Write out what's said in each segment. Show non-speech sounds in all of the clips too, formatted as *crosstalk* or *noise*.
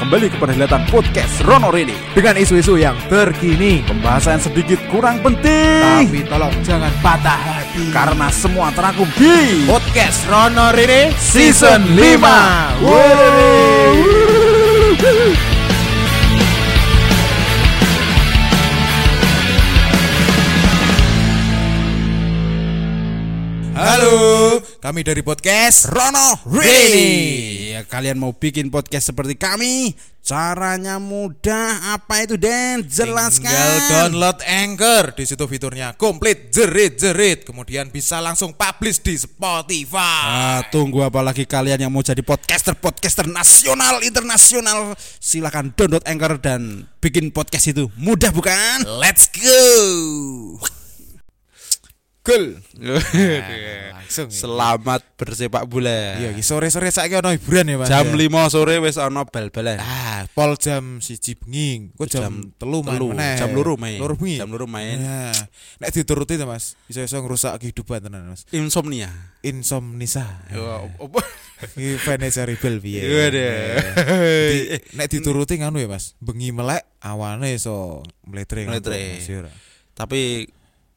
kembali ke perhelatan podcast Rono Rini dengan isu-isu yang terkini. Pembahasan sedikit kurang penting Tapi tolong jangan patah hati. karena semua terangkum di podcast Rono Rini Season 5. Halo, kami dari podcast Rono Rini. Rini. Ya, kalian mau bikin podcast seperti kami? Caranya mudah. Apa itu Den? Jelaskan. Tinggal download Anchor di situ fiturnya komplit jerit-jerit kemudian bisa langsung publish di Spotify. Ah, tunggu apa lagi kalian yang mau jadi podcaster podcaster nasional internasional silakan download Anchor dan bikin podcast itu mudah bukan? Let's go. Cool. langsung. ya. Selamat bersepak bola. Iya, sore-sore saiki ono hiburan ya, Mas. Jam ya? 5 sore wis ana bal-balan. Ah, pol jam siji bengi. Kok jam, Jam telu main telu, meneh. jam loro main. Loro bengi. Jam loro main. Nah, nek dituruti to, Mas. Bisa-bisa ngerusak kehidupan tenan, Mas. Insomnia. Insomnisa. apa? Iki Vanessa Rebel piye? Waduh. Di- Nek dituruti nganu ya, Mas. Bengi melek awane iso mletre. Mletre. Tapi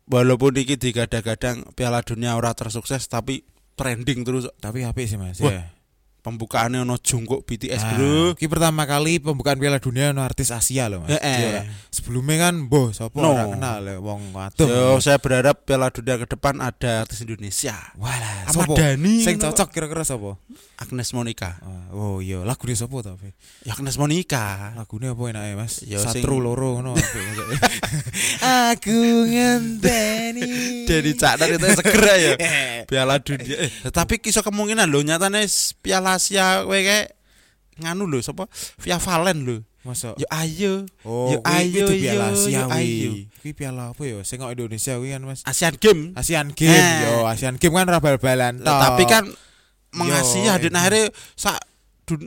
walaupun iki digadang-gadang Piala Dunia ora tersukses tapi trending terus Tapi apik sih, Mas. Wah, Ya. pembukaannya ono jungkuk BTS, Ah, Bro. Ki pertama kali pembukaan Piala Dunia no artis Asia loh, Mas. Iya ora? Sebelumnya kan boh sapa No. ora kenal ya wong wadon. So, saya berharap Piala Dunia ke depan ada artis Indonesia. Walah, Ahmad sapa? Dhani, Sing cocok kira-kira sapa? Agnes Monica. Ah, Oh iya, lagune sapa ta, Fe? Ya Agnes Monica. Lagune apa enake, Mas? Ya, sing- Satru loro ngono *laughs* apik, Mas. Aku ngenteni. Jadi caknan itu seger ya. *laughs* Piala Dunia. Eh, tapi kisah kemungkinan lho nyatane s- Piala Asia kowe kayak nganu lho sapa? Via Valen lho. Masa Yo ayo. Oh, yo ayo di Piala yo, Asia yo ayo. kuwi. Piala apa ya? Sing Indonesia kuwi kan, Mas. Asian Game. Asian Game, Eh. yo Asian Game kan ora bal-balan. tok. Tapi kan mengasihi Yo, dan ini. akhirnya sak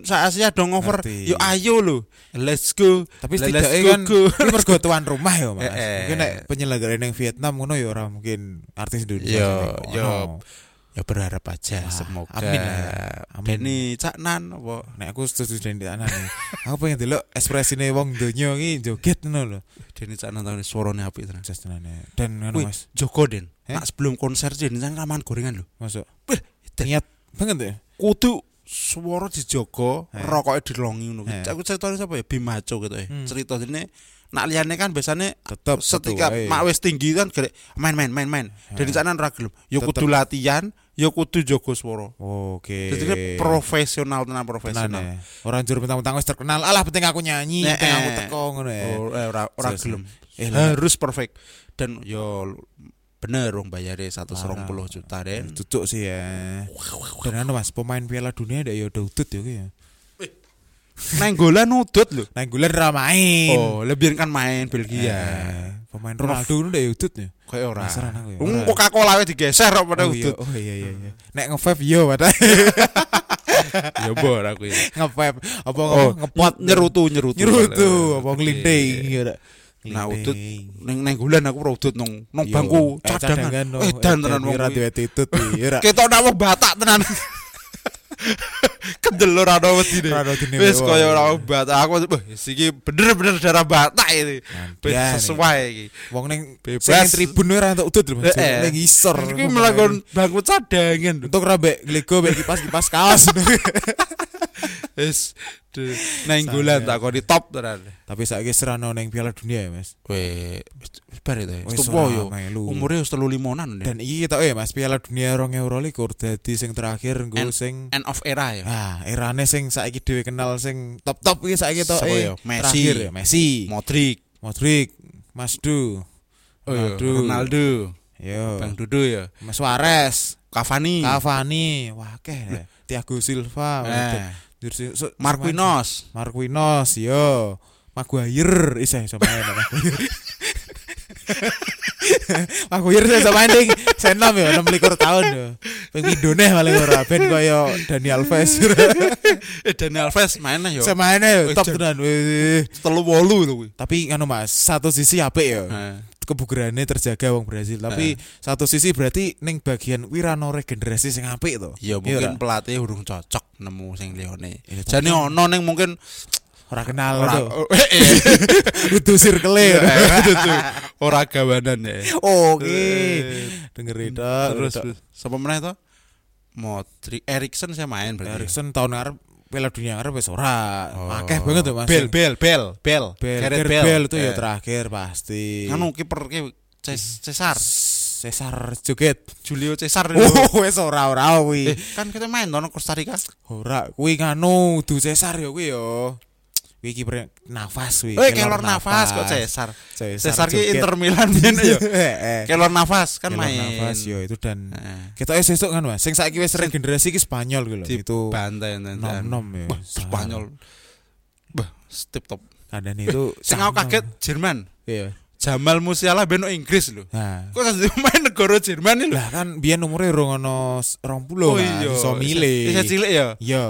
sak Asia dong over. Yo ayo lho. Let's go. tapi Let's setidaknya go, kan ini mergo *laughs* tuan rumah ya mas Eh, eh. mungkin nek penyelenggara yang Vietnam ngono ya ora mungkin artis Indonesia Yo, yo. Ya berharap aja Wah, semoga. amin lah. Amin. Deni Caknan apa? nek aku setuju dengan anak nih *laughs* aku pengen delok ekspresine wong donya iki joget ngono lho Deni Caknan tahun suaranya apik tenan. just tenane dan ngono mas Joko Den. Eh? Nak sebelum konser Deni Caknan raman gorengan lho. masuk Wih, Dan niat banget ya kudu suara dijogo, Eh. rokoknya dilongi ngono. Eh. Aku ceritanya siapa ya? Bimaco gitu ya. Hmm. Ini nak liyane kan biasanya tetep setika betul, mak wis tinggi kan gede main main main main. Dan Eh. sana ra gelem. Ya kudu latihan, ya kudu jogo swara. oke Jadi ini profesional tenan profesional. ya orang juru bentang-bentang wis terkenal alah penting aku nyanyi penting aku teko ngono ya ora ora gelem. Harus perfect. Dan yo bener wong bayare 120 Parah. juta den. Tutuk sih ya. Dan anu Mas, pemain Piala Dunia ndak ya udah udut ya ya. Nenggolan udut lho. Gulen ra main. Oh, lebih kan main Belgia. Eh, pemain Ronaldo ndak ya udut ya. Kayak ora. Ya. Wong. Coca-Cola wis digeser kok pada Oh iya, udut. oh iya iya iya. Nek nge-vape yo padahal *laughs* Ya bor aku ya. nge-vape apa Oh, ngepot nyerutu nyerutu. nyerutu apa Oke. ngelinting ya. Nah, udut neng neng bulan aku udut nong nong Yo, bangku eh, cadangan. Eh dan tenan wong. ora duwe titut ya. *laughs* Ketok nak wong Batak tenan. *laughs* Kendel ora ana wedine. Wis kaya ora wong Batak aku wah iki bener-bener darah Batak ini. Wis sesuai iki. Wong ning Bebas. tribun ora entuk udut lho. Eh, eh. Ning isor. Iki melakukan bangku cadangan. Untuk rabek glego mek kipas-kipas kaos. *laughs* Wis de- neng bulan tak kok di top tenan. Tapi saiki serano ning Piala Dunia ya, Mas. Weh, bar itu. Wis Wis tuwa yo. melu. Umure wis 35-an. Dan iki kita ya Mas Piala Dunia 2022 dadi sing terakhir nggo sing end of era ya. Ah, erane sing saiki dhewe kenal sing top-top iki saiki tok Siapa ya? eh. Messi. ya, Messi, Modric, Modric, Masdu, oh iya, Ronaldo. Yo, Bang Dudu ya, Mas Suarez, Cavani, Cavani, wah akeh ya. Thiago Silva, eh, so- Marquinhos, Marquinhos, yo. Maguire isih iso main Maguire. *laughs* Maguire iso iso main ding senom yo 26 tahun yo. Ping pindone paling ora ben kaya Dani Alves. eh Dani Alves main lah yo. Iso main yo Wih, top tenan. Wih. Telu wolu lho kuwi. Tapi anu Mas, satu sisi apik yo. Kebugarannya terjaga wong Brazil. Tapi satu sisi berarti ning bagian wirano regenerasi sing apik to. Ya Iya mungkin ora? pelatih urung cocok nemu sing liyane. Iya, Jane ono ning mungkin ora kenal ora *laughs* oh. Itu circle itu ora gawanan ya. Oke. Eh, Denger itu terus terus. siapa meneh to? Modric Erikson saya main berarti Erikson tahun ngarep Piala Dunia ngarep wis ora. Oh. Akeh banget Mas. Bel Bel Bel Bel Bel, Gareth Gareth Bale itu ya Eh. terakhir pasti. Anu kiper ki Ces- Cesar Cesar joget. Julio Cesar Oh, *laughs* wis ora ora kuwi. Eh, kan kita main tono Costa Rica Ora, kuwi nganu du Cesar ya kuwi ya. Kuwi kiper nafas kuwi. Eh, kelor nafas kok Cesar. Cesar, ki. Inter Milan biyen ya. Heeh. Kelor nafas kan Kelor main. nafas yo itu dan kita wis sesuk kan Mas. Sing saiki wis regenerasi ki Spanyol gitu loh. Itu bantai nom nom ya. Spanyol. Bah, tip top. Kadang itu Sing aku kaget Jerman. Iya. Jamal Musiala ben nang Inggris lho. Nah, Kok kan main negara Jerman lho. lah kan biyen umure urung ono 20 Oh iya. iso milih. Bisa cilik ya. Iya.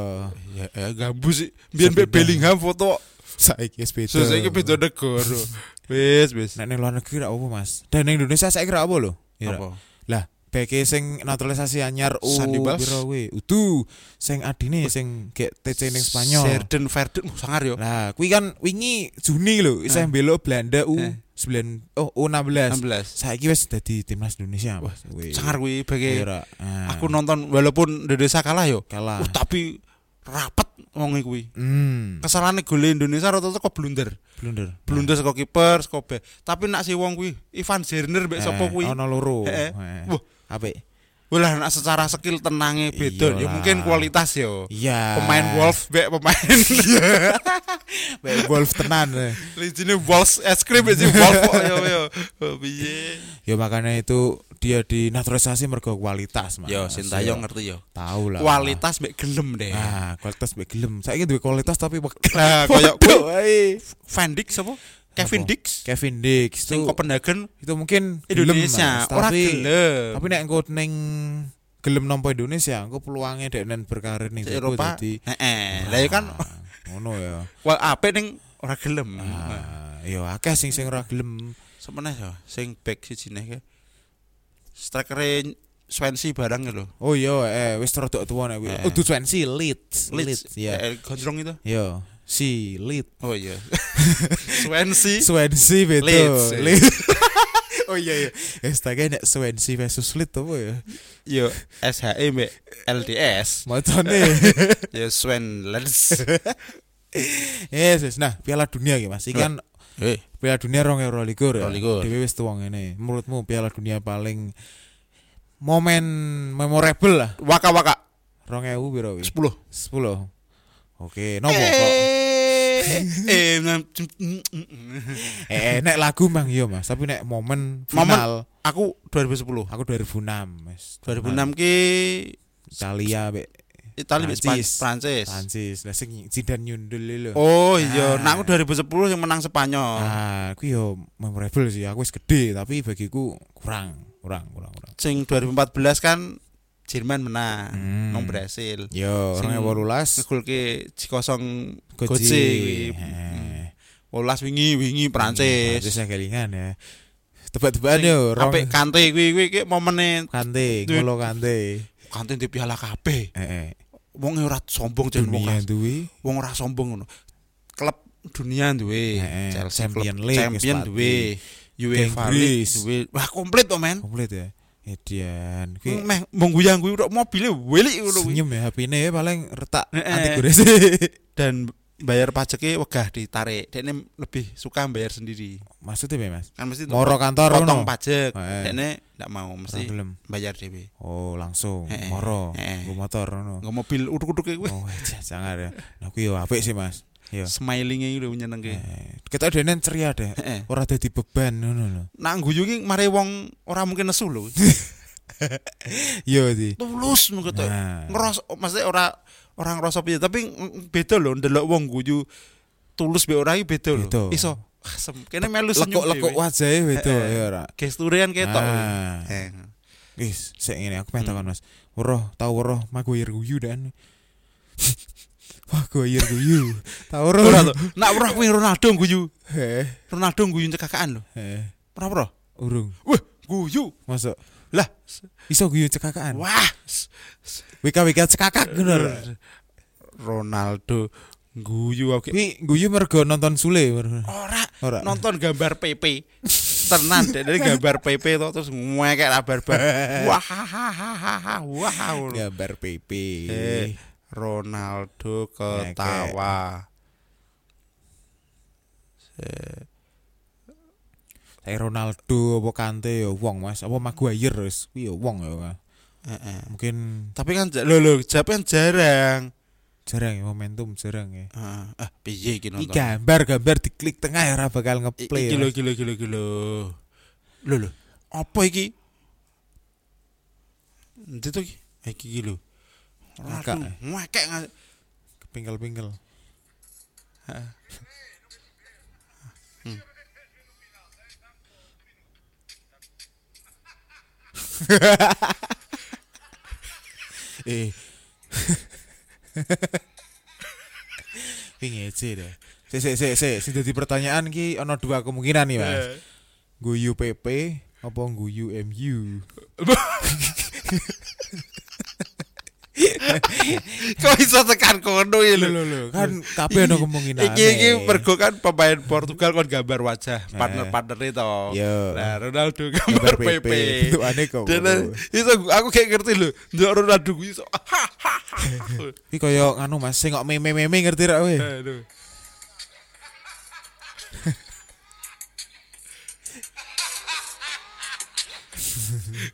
Ya, ya gambus sih. Biyen. Mbak Bellingham foto. Saiki wis beda. Terus iki beda negara. *laughs* Wis, wis. Nek ning luar negeri ra apa, Mas? Dan ning Indonesia saiki ra apa lho? Iya. Apa? Lah, beke sing naturalisasi anyar u Sandy Bas. piro kuwi? Udu sing adine sing gek TC ning Spanyol. Serden Verden oh, sangar yo. Lah, kuwi kan wingi Juni lho, Eh. mbelo Belanda U Eh. 9 oh U16. 16. Saiki wis dadi timnas Indonesia, Mas. Kuwi. Sangar kuwi bagi Iya, Ra. Ah, aku nonton walaupun Indonesia kalah yo. kalah. Uh, tapi rapat wong kuwi. Hmm, Kesalahan gol Indonesia rata-rata kok blunder. blunder. Blunder saka kiper, saka. Tapi nak si wong kuwi Ivan Zerner mbek sapa Eh, kuwi. Ono loro. Eh, eh. Eh. Wah. Walah nak secara skill tenange beda ya mungkin kualitas yo. Iya. Pemain Wolf mbek pemain *laughs* Baik Wolf tenan. Legine Wolves es krim sih Wolf yo yo. Oh, Piye? Ya makanya itu dia dinaturalisasi mergo kualitas, Mas. Yo Sintayong ngerti yo. tahu lah. Kualitas mbek gelem deh. Ah, kualitas mbek gelem. Saiki duwe kualitas tapi Nah, koyo. Van Dijk sapa? Kevin Apa? Dix Kevin Dix sing itu, Copenhagen itu mungkin gelem, Indonesia Mas. ora tapi gelem. tapi nek engko ning gelem nampa Indonesia, engko peluangnya dek nen berkarir ning Eropa dadi Heeh. Lah ya kan ngono ya. wah apik ning ora gelem. Ah, ya akeh sing sing ora gelem. Semeneh yo sing back siji nek striker Swansea barang ya lho. Oh iya, eh wis rada tuwa nek kuwi. Eh. Oh, du Swansea Leeds. Leeds ya. Eh, gondrong itu. Yo, si Leeds. Oh iya. *laughs* Swansea Swansea betul. Leeds. *laughs* Leeds. oh iya iya. *laughs* Tak nek Swansea versus Leeds apa ya? yo SHE mbek LDS. Macane. Yo Swan Leeds. yes, yes. Nah, Piala Dunia iki Mas. Iki kan Eh, Piala Dunia 2022 ya. 22. Dhewe wis tuwa ngene. Menurutmu Piala Dunia paling momen memorable lah waka waka 2000 piro wi? 10. 10. Oke, nopo kok? Eh, eh, nam- Eh, nek lagu mang iya Mas, tapi nek momen Momen- final aku 2010. aku 2006 Mas. 2006 ki Italia mbek Italia Prancis. Prancis. Prancis. Lah sing Zidane nyundul lho. Oh iya, Ah. nah aku 2010 yang menang Spanyol. Ah, aku yo memorable sih. Aku wis gede tapi bagiku kurang, kurang, kurang, kurang. Sing 2014 kan Jerman menang Hmm. nang Brasil. Yo, Sing- 2018 Ngegolke Cikosong Goji. Goji kuwi. Heeh. 18 wingi wingi Prancis. Prancis yang kelingan ya. Tebak-tebakan yo, rong Apik Kante kuwi kuwi ki momene kante, ngolo kante. Kante di piala kabeh. Heeh. Wong ora sombong jen wong duwe wong ora sombong ngono. Klub dunia duwe, Chelsea Champion League, Champion duwe, UEFA. League duwe. Wah, komplit to, men. komplit ya. Edian. Kuwi Meh mung guyang kuwi tok mobile welik ngono kuwi. senyum ya HP-ne paling retak Heeh. anti gores. *laughs* Dan bayar pajaknya wegah ditarik. Dekne lebih suka bayar sendiri. Maksudnya piye, Mas? Kan mesti Moro kantor potong ngono. pajak. Heeh. Dekne ndak mau mesti gelem. bayar dhewe. Oh, langsung moro. Nggo motor ngono. Nggak mobil uduk-uduk kuwi. Oh, jangan ya. Nah, kuwi apik sih, Mas. Yo. Smiling-e lho nyenengke. Eh, Kita dene ceria deh. Heeh. Ora dadi beban ngono lho. Nak guyu ki mare wong ora mungkin nesu lho. *laughs* Yo di. Tulus ngono. Nah. Ngeros maksudnya ora orang ngerasa piye, tapi beda lho ndelok wong guyu tulus be ora beda. Beda. Iso asem. Kene melu senyum. Lekuk-lekuk dhewe. wajahe beda Heeh. ya ora. Gesturean ketok. Ah. Eh. Wis, sik ngene aku pengen takon Mas. Weruh, tau weruh Maguire guyu dan. *laughs* Wah, Maguire guyu. Tau weruh. Ora to. Nak ora kuwi Ronaldo guyu. Heh. Ronaldo guyu cekakaan lho. Heh. Ora ora. Urung. Wah, guyu. Masuk. Lah, Iso guyu cekakaan. wah. Wika-wika cekakak ora? Ronaldo Guyu aku. Kuwi guyu mergo nonton Sule. Ora, Ora. nonton gambar PP. Tenan dari gambar PP to terus ngekek lah barbar. Wah, hahaha, wah. Gambar PP. Eh, Ronaldo ketawa. Saya Ronaldo apa Kante ya wong Mas, apa Maguire wis kuwi ya wong ya. Heeh. Mungkin Tapi kan lho lho, jape kan jarang. jarang ya momentum jarang ya. Heeh. Ah, piye iki nonton? gambar-gambar diklik tengah ya ora bakal ngeplay. Iki lho, iki lho, iki lho, iki lho. Lho lho, apa iki? Ndi to iki? Eh, Iki iki lho. Aduh, ngekek nga- Pingkel-pingkel. *laughs* eh. *laughs* Ping ngece deh. Sik sik sik sik sing dadi pertanyaan ki ana dua kemungkinan nih, Mas. Eh. Guyu PP apa guyu MU? *laughs* *laughs* Kok iso tekan kono ya lho. Lho kan kabeh ana kemungkinan. Iki iki mergo kan pemain Portugal kon gambar wajah partner-partner itu. Yo. Nah, Ronaldo gambar PP. PP. Bentukane kok. Dan itu aku kayak ngerti lho, ndelok Ronaldo kuwi iso. *laughs* Iki kaya anu Mas sing kok meme-meme ngerti ra kowe? Aduh.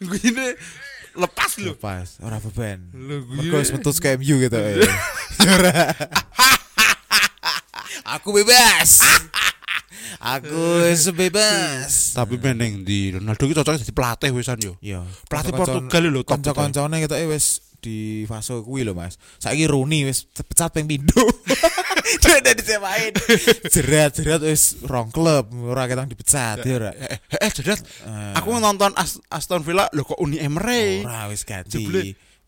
*laughs* Lepas lho. Lepas, ora beban. Lho Mergo wis metu ke MU gitu. eh. *laughs* Aku bebas. Aku wis bebas. Tapi meneng di Ronaldo ki cocok jadi pelatih wisan yo. Iya, Pelatih Portugal lho top. Kanca-kancane ketoke wis di fase kuwi lho Mas. Saiki Rooney wis pecat ping pindho. *laughs* *laughs* Dia udah disemain. Jerat-jerat wis rong klub, ora ketang dipecat ya ora. Eh, eh, eh jelas. Eh, Aku nonton As- Aston Villa lho kok Uni Emery. ora wis ganti.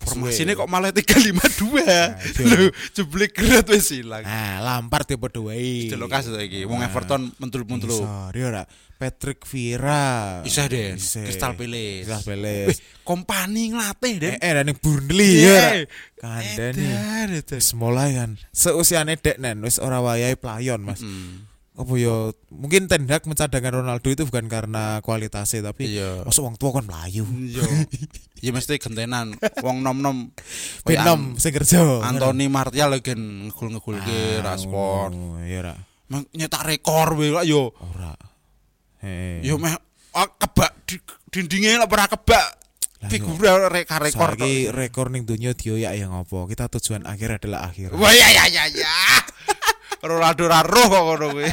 Formasinya Suwe. kok malah 352. *laughs* iya. Lho, jebule gerat wis ilang. Nah, Lampard ya padha wae. Delok kasus iki, wong Nah. Everton mentul-mentul. Sorry ora. Patrick Vieira. Isih Den, Isih. Crystal Palace. Crystal Palace. kompani nglatih Den. Eh, eh ning Burnley Iya. ya. Edan, edan. Wis mulai kan. Seusiane dek nen wis ora wayahe playon, Mas. Hmm. Apa yo mungkin Ten Hag mencadangkan Ronaldo itu bukan karena kualitasnya tapi Iya. masuk wong tua kan melayu. Yo. Ya mesti gentenan wong *laughs* Ben Kayak nom sing kerja. Anthony Martial lagi ngegul-ngegulke Ah, Rashford. ngono, Iya. Mang- Nyetak rekor wae yo. Ora. Heeh. Yo meh ah, kebak di, dindingnya lah pernah kebak. Figura reka rekor. Saiki rekor ning dunia dioyak yang apa? Kita tujuan akhir adalah akhir. Wah ya ya ya ya. Ronaldo ra roh kok ngono kuwi.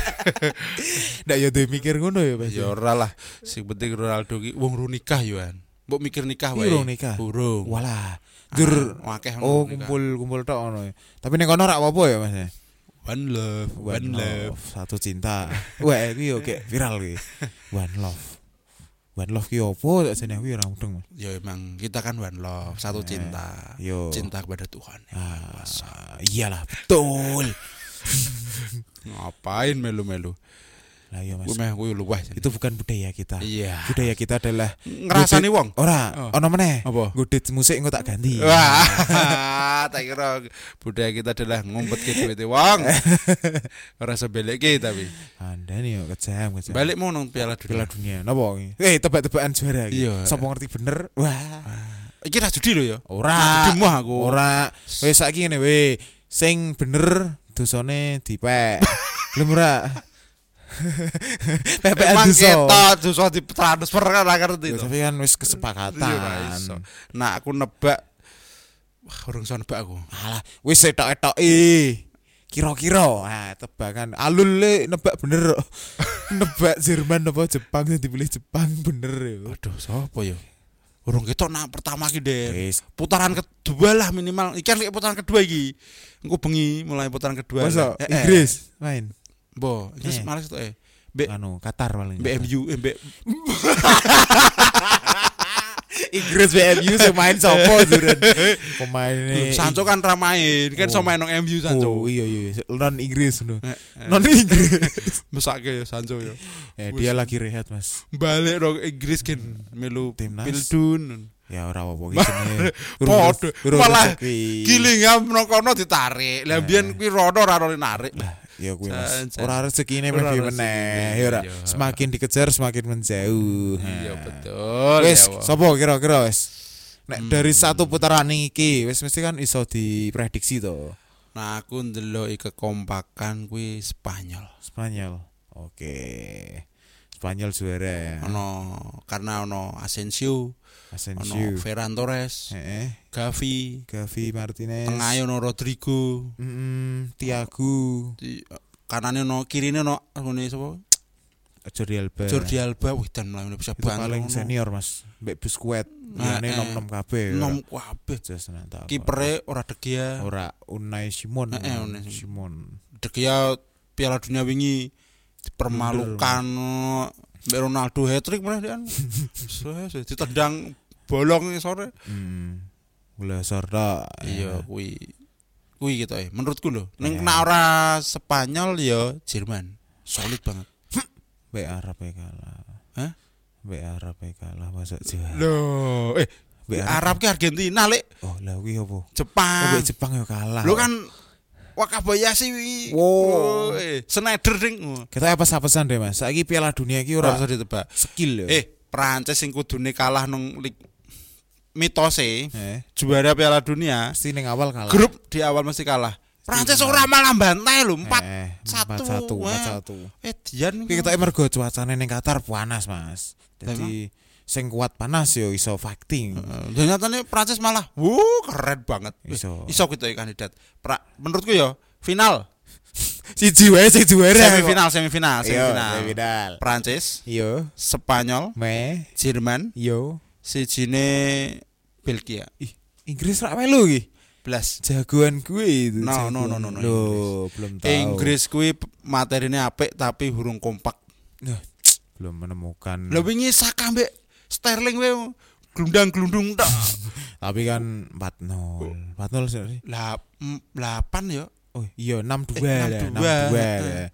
*laughs* Ndak ya duwe mikir ngono ya, Mas. Ya ora lah. Sing penting Ronaldo ki wong ru nikah yo an. Mbok mikir nikah wae. Urung nikah? Urung. Walah. Jur Ah, akeh Oh, kumpul-kumpul tok ngono. ya. Tapi ning kono ora apa-apa ya, Mas. One love, one, love. satu cinta. *laughs* Wah, iki yo kayak viral iki. *laughs* One love. One love ki opo tak jane aku ora mudeng, Mas. Ya emang kita kan one love, satu cinta. Yo. Cinta kepada Tuhan. Ah, iyalah betul. Ngapain melu-melu? Lah iya, Mas. Meh kuwi luweh. Itu bukan budaya kita. Iya. Budaya kita adalah Ngrasani wong. Ora, Oh. ono meneh. Apa? Godit musik engko tak ganti. Wah, *laughs* tak kira budaya kita adalah ngumpet ke duit wong. *laughs* Ora sebeleke tapi. Anda nih yo kejam, kejam. Balik mau nang Piala Piala Dunia. dunia. Napa iki? Eh, tebak-tebakan juara iki. Iya. Sapa ngerti bener? Wah. Iki ra judi lho ya. Ora. Judi aku. Ora. Wis saiki ngene we. Sing bener dosane dipek. *laughs* Ora. Pepek Emang dosa. kita dosa di transfer kan ra ngerti to. Tapi kan wis Iya, kesepakatan. Nah, aku nebak Wah, iso nebak aku. Alah, wis etok-etok Kira-kira, ah tebakan alul le nebak bener. *laughs* nebak Jerman apa Jepang sing dipilih Jepang bener ya. Aduh, sapa ya? Urung ketok nak pertama ki, Den. Wis Putaran kedua lah minimal. Iki kan lek putaran kedua iki. Engko bengi mulai putaran kedua. masa Eh, eh. Inggris main. Bo, Inggris Eh. males tuh eh. Be Anu Qatar paling. BMU eh be *laughs* Inggris BMU sing main sapa juran. Pemaine Sancho kan ra main, kan Oh. main nang MU Sancho. Oh iya iya non Inggris no. Eh, eh. Non Inggris. *laughs* Mesake ya Sancho ya. eh, dia lagi rehat, Mas. Balik dong Inggris kan melu Timnas. Pildun. Ya ora apa-apa iki jenenge. *laughs* Malah. Gillingham nang kono ditarik. Lah biyen kuwi rono ora narik. Ya kuwi Mas. Ora rezekine mesti meneh. Ya ora. iya. Semakin dikejar semakin menjauh. Iya betul. Wis, ya, sapa kira-kira wis? Nek Hmm. dari satu putaran iki wis mesti kan iso diprediksi to. Nah aku ndelok kekompakan kuwi Spanyol. Spanyol. Oke. Spanyol juara ya. Ono karena ono Asensio, ono Asensio. Ferran Torres, Heeh. Gavi, Gavi Martinez. tengah ono Rodrigo, Mm, Tiago. di kanane ono kirine ono ngene sapa? Jordi Alba. Jordi Alba wih dan mlayu bisa Itu bantu. paling ono. senior Mas. Mbek Busquets. Nah, Ini eh. kabeh. ora. Nom kabeh. Nang tak. Kipere ora De Gea. ora Unai Simon. Eh, eh, Unai Simon. De Gea Piala Dunia wingi dipermalukan Ronaldo hat-trick mana dia ditendang bolong sore. Hmm. Sorda. Iya, kuwi kuwi gitu ya. Menurutku loh, ning Eh. kena ora Spanyol ya Jerman. Solid banget. *laughs* Mbek Arab e kalah. Hah? Mbek Arab e kalah masuk juara. Loh, eh Mbek Arab ke Argentina lek Oh, lah kuwi opo? Oh, Jepang. mbek Jepang yo kalah. Lo kan Wakabayashi wi. Wow. Oh, eh, Snyder ding. Kita apa pesan deh Mas? Saiki Piala Dunia iki ora usah ditebak. skill ya. Eh, Prancis sing kudune kalah nang mitose Eh, juara Piala Dunia. pasti ning awal kalah. Grup di awal mesti kalah. Prancis ora malah bantai lho, 4 eh, satu. 4-1, Wah. 4-1. Eh, Dian Iki kita mergo cuacane ning Qatar panas, Mas. Jadi sing kuat panas yo iso fighting. Dan nyatanya Prancis malah, wuh keren banget. Iso. Iso gitu ya kandidat. Pra, menurutku ya final, *laughs* Siji wae sing juara. semifinal, semifinal, Iya, semifinal. semifinal. Prancis, Yo, Spanyol, me, Jerman, yo. sijine Belgia. Ih, Inggris rak melu iki. Blas. Jagoan gue itu. No, no, no, no, no, Loh, belum tahu. Inggris kuwi p- materinya apik tapi hurung kompak. *tsk* belum menemukan. Lah wingi Saka Sterling wae glundang-glundung tok. Tapi kan 4-0. 4-0 sih. Lah mm, 8 ya. Oh, iya 6-2 Eh, lah, 6-2. 6-2 lah.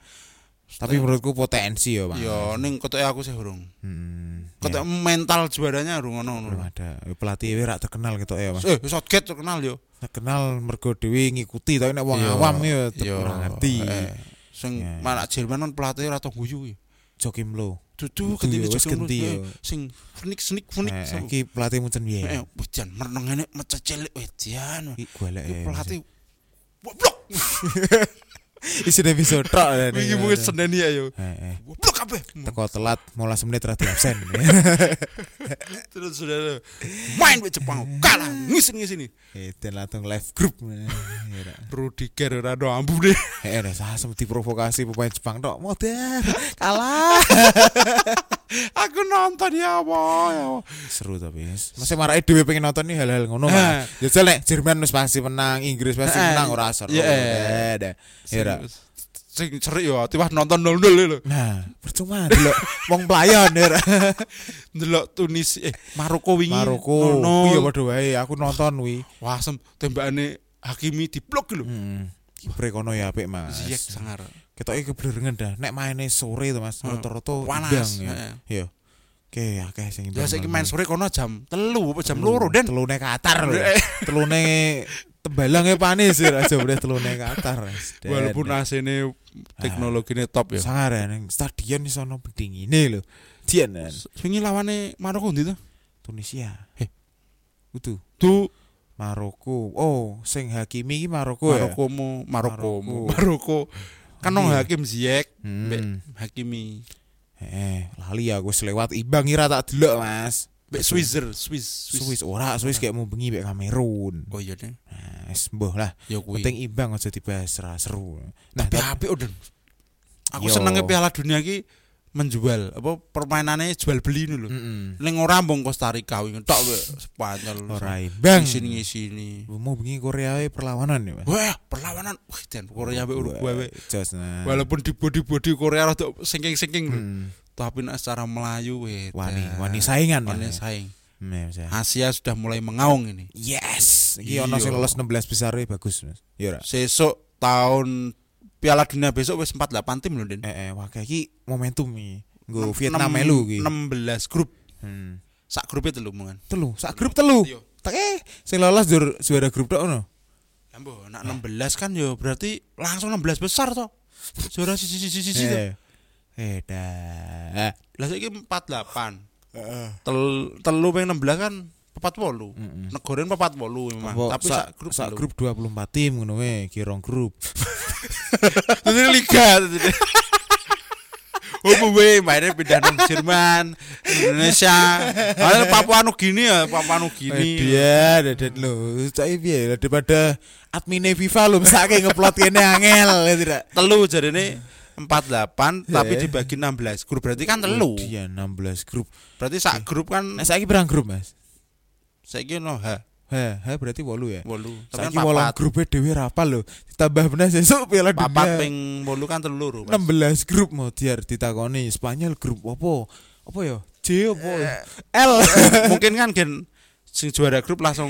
Tapi menurutku potensi ya, Pak. Ya ning kotoke aku sih hurung. Hmm, Kotok ya, mental juaranya hurung ono belum ada. Pelatih rak terkenal gitu ya, Mas. Eh, Southgate terkenal yo. Terkenal mergo dhewe ngikuti tapi nek wong Iya, awam ya tetep iya, ora ngerti. eh. Sing Ya. mana Jerman kan pelatih ora tau guyu ya. Jokim Lo. dudu kene wis kendi sing funik funik eh, funik iki pelatih mutan piye? Eh, Hujan merenang ene mececelik wedian iki golek eh, pelatih goblok *laughs* Isine bisa tok. ya, Wingi nih. mungkin Senin ya yo. Eh, eh. Goblok kabeh. Teko telat 15 menit ra absen. *laughs* Terus sudah main di Jepang kalah ngisin-ngisini. Eh, dan langsung live group. Ya, rak. Rudiger ora ambu deh. Eh, udah sah sempat diprovokasi pemain Jepang tok. Modern. Kalah. *laughs* Aku nonton ya apa ya. apa. Seru tapi. Masih marai dhewe pengen nonton nih hal-hal ngono Eh. mah. Jajal nek Jerman wis pasti menang, Inggris pasti Eh. menang ora seru. Iya. Eh, dah. Ya. Sing serik ya, tiba nonton 0-0 lho. Nah, percuma delok wong playon ya. rak. Ndelok *laughs* Tunis eh Maroko wingi. Maroko. Nol-nol. Iya padha wae, aku nonton wi. Wah, sem tembakane Hakimi diblok lho. Heeh. Kiper kono ya apik, Mas. Ziyech sangar. Ketoke keblerengen dah. Nek maine sore to, Mas. Hmm. Rata-rata Panas, ya. Iya. Oke, akeh sing Ya saiki main sore kono jam telu apa jam loro Den. Telune Qatar lho. Eh. Telune tembalange panis ya aja boleh telune Qatar. Walaupun AC-ne teknologine top ya. sangar ya ning stadion iso ono bedingine lho. Dian. Wingi lawane Maroko ndi to? Tunisia. Eh. Itu Tuh Maroko. Oh, sing Hakimi iki Maroko ya. Maroko mu Maroko Maroko. Maroko. Kan nong Iya. Hakim Ziyech, Hmm. Hakimi, Eh, lali aku wis lewat imbang ira tak delok, Mas. mbek Swisser, Swiss, Swiss ora, Swiss kayak mau bengi mbek Kamerun. Oh iya deh. Nah, wis mbuh lah. Ya kuwi. Penting imbang aja dibahas seru. Nah, Tapi tapi apik udah. Aku senengnya Piala Dunia ki menjual apa permainannya jual beli ini lho. Mm-mm. Ning ora mbong Costa Rica wingi tok Spanyol. ora imbang. sini sini. Mau bengi Korea perlawanan ya, Mas. Wah, perlawanan. Wah, dan Korea mbek Uruguay. Jos nah. Walaupun di body-body Korea rada singking-singking lho. Hmm. Tapi nek secara Melayu we. wani wani saingan Wani Mas. saing. Nah, ya. Asia sudah mulai mengaung ini. Yes, iki Iya. ono sing lolos 16 besar e bagus, Mas. Ya ora. Sesuk tahun Piala Dunia besok wis 48 tim lho, Den. Eh, eh, wah kayak iki momentum iki. Nggo Vietnam melu iki. 16 grup. Hmm. sak grupe telu mungan. Telu, sak grup telu. Iya. Tak eh sing lolos juara, juara grup tok ngono. Ya mbok nak 16 kan yo berarti langsung 16 besar toh. Juara siji siji toh. Eh. Eh dah. Lah saiki 48. Tel telu ping 16 kan 48. Mm-mm. Negara 48 memang. Apa, Tapi sak grup sak grup 24 tim ngono we, kirong grup. Itu liga. Oh, gue mainnya pindah nang Jerman, Indonesia, ada Papua Nugini ya, Papua Eh, Nugini. dia dadet lho. Cak piye daripada admine FIFA lho mesake ngeplot kene angel ya tidak. Telu jadi ini 48 tapi Ya. dibagi 16 grup berarti kan telu. Dia 16 grup. Berarti sak grup kan Nah, saiki berang grup, Mas? saiki no ha Heh, heh berarti 8 ya. 8. Tapi Saiki kan papat. grupe dhewe rapal lho. Ditambah meneh sesuk Piala Papat Dunia. ping 8 kan telu lho. Mas. 16 grup mau diar ditakoni Spanyol grup apa? Apa ya? J apa? ya? L. Mungkin kan gen sing juara grup langsung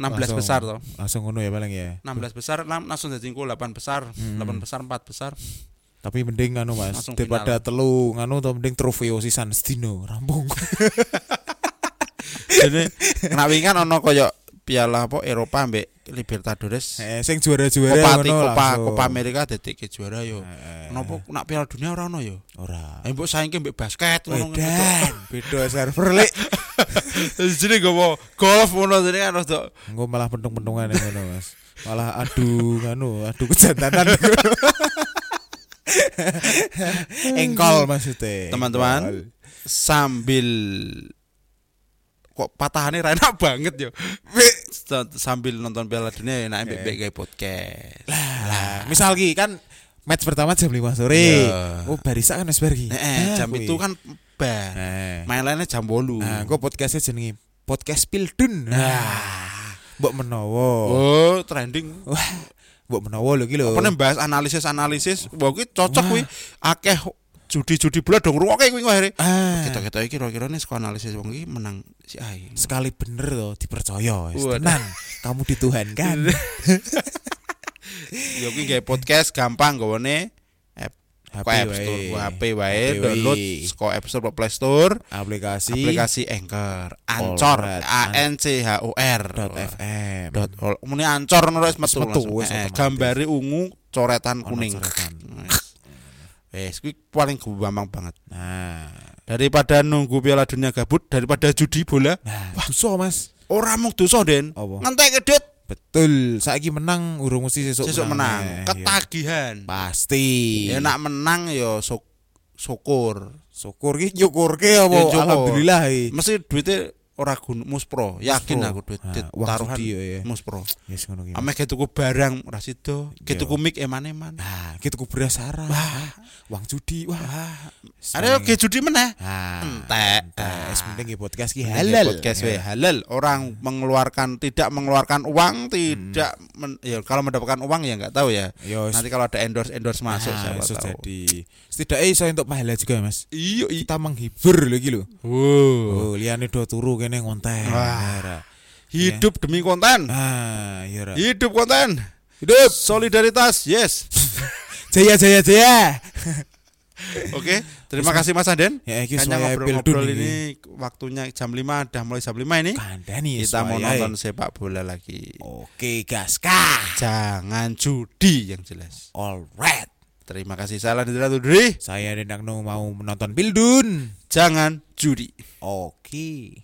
16 Langsung. besar toh. Langsung ngono ya paling ya. 16 besar langsung jadi 8 besar, 8 besar 4 besar. Tapi mending nganu Mas, Langsung daripada telu nganu to mending trofeo sisan sedino rampung. *laughs* Jadi kena wingi kan ono koyo piala apa Eropa mbek Libertadores. Eh sing juara-juara Copa ngono Copa. Copa Amerika detik ke juara yo. Eh, Kenapa nak piala dunia ora ono yo? Ora. Ayo mbok saingke mbek basket ngono Wedan, *laughs* beda server lek. Jadi gowo golf ngono jadi kan rada Engko malah pentung-pentungan yang ngono, Mas. Malah adu nganu, adu kejantanan. *laughs* Engkol maksudnya. Teman-teman. Sambil kok patahannya enak *laughs* banget yo. sambil nonton Piala Dunia enak mbek mbek gawe podcast. Lah, misal ki kan match pertama jam 5 sore. Iya. Oh, barisa kan wis bar. Eh, eh, jam itu kan bah. Eh. Main lainnya jam 8. Nah, kok podcastnya jenenge podcast Pildun. Nah, mbok menawa. Oh, trending. Wah, mbok menawa lho ki lho. Apa bahas analisis-analisis, wah cocok kuwi akeh judi-judi bola dong ruwoke kuwi akhirnya. Ah, Kita-kita iki kira-kira nih saka analisis wong iki menang si Ai. sekali bener loh dipercaya. wis. Waduh. Tenan, kamu dituhankan. *laughs* Ya kuwi gawe podcast gampang gawone app HP App wae. Store, HP wae, download saka App Store Play Store, aplikasi, aplikasi Anchor, Ancor. A N C H O R. dot FM. Dot muni Ancor ngono wis metu. Eh. Gambare ungu, coretan kuning. coretan. Wes kuwi paling gampang banget. Nah, Daripada nunggu Piala Dunia gabut, daripada judi bola, nah, dosa Mas. ora mung dosa Den. Ngentek duit Betul, saiki menang urung mesti sesuk sesuk menang, meneh. Iya. ketagihan. Pasti. Ya nak menang ya syuk- syukur. syukur ki nyukurke apa? Ya. Alhamdulillah. i. Mesti duitnya ora gun muspro. Yakin Muspro. aku duit, Ah, taruhan judi ya, muspro. Yes ngono ki. Ame ke tuku barang ora sido, ke Iya. tuku mic eman-eman. Nah, kita ku beras. Wah. Uang judi. Wah. Ada ke judi meneh. Nah, Entek. Es mending ki podcast ki Halal. Podcast we halal. Orang mengeluarkan tidak mengeluarkan uang, tidak men- ya kalau mendapatkan uang ya nggak tahu ya. Yo, Nanti kalau ada endorse endorse masuk nah, siapa tahu. jadi. Setidaknya iso untuk pahala juga, Mas. Iya, iya. Kita menghibur lagi lho. Wow. Oh, liane do turu kene ngonten. Wah. Ya, Ra. Hidup demi konten. Ah, iya ra. Hidup konten. Hidup solidaritas. Yes. *laughs* Jaya jaya jaya. *laughs* Oke, terima kasih Mas Aden. Ya iki ngobrol-ngobrol ini waktunya jam 5 udah mulai jam 5 ini. Kandani Kita mau nonton sepak bola lagi. Oke, gaskah. Jangan judi yang jelas. Alright. Terima kasih salah di Dri. Saya Dendang mau menonton Pildun. Jangan judi. Oke.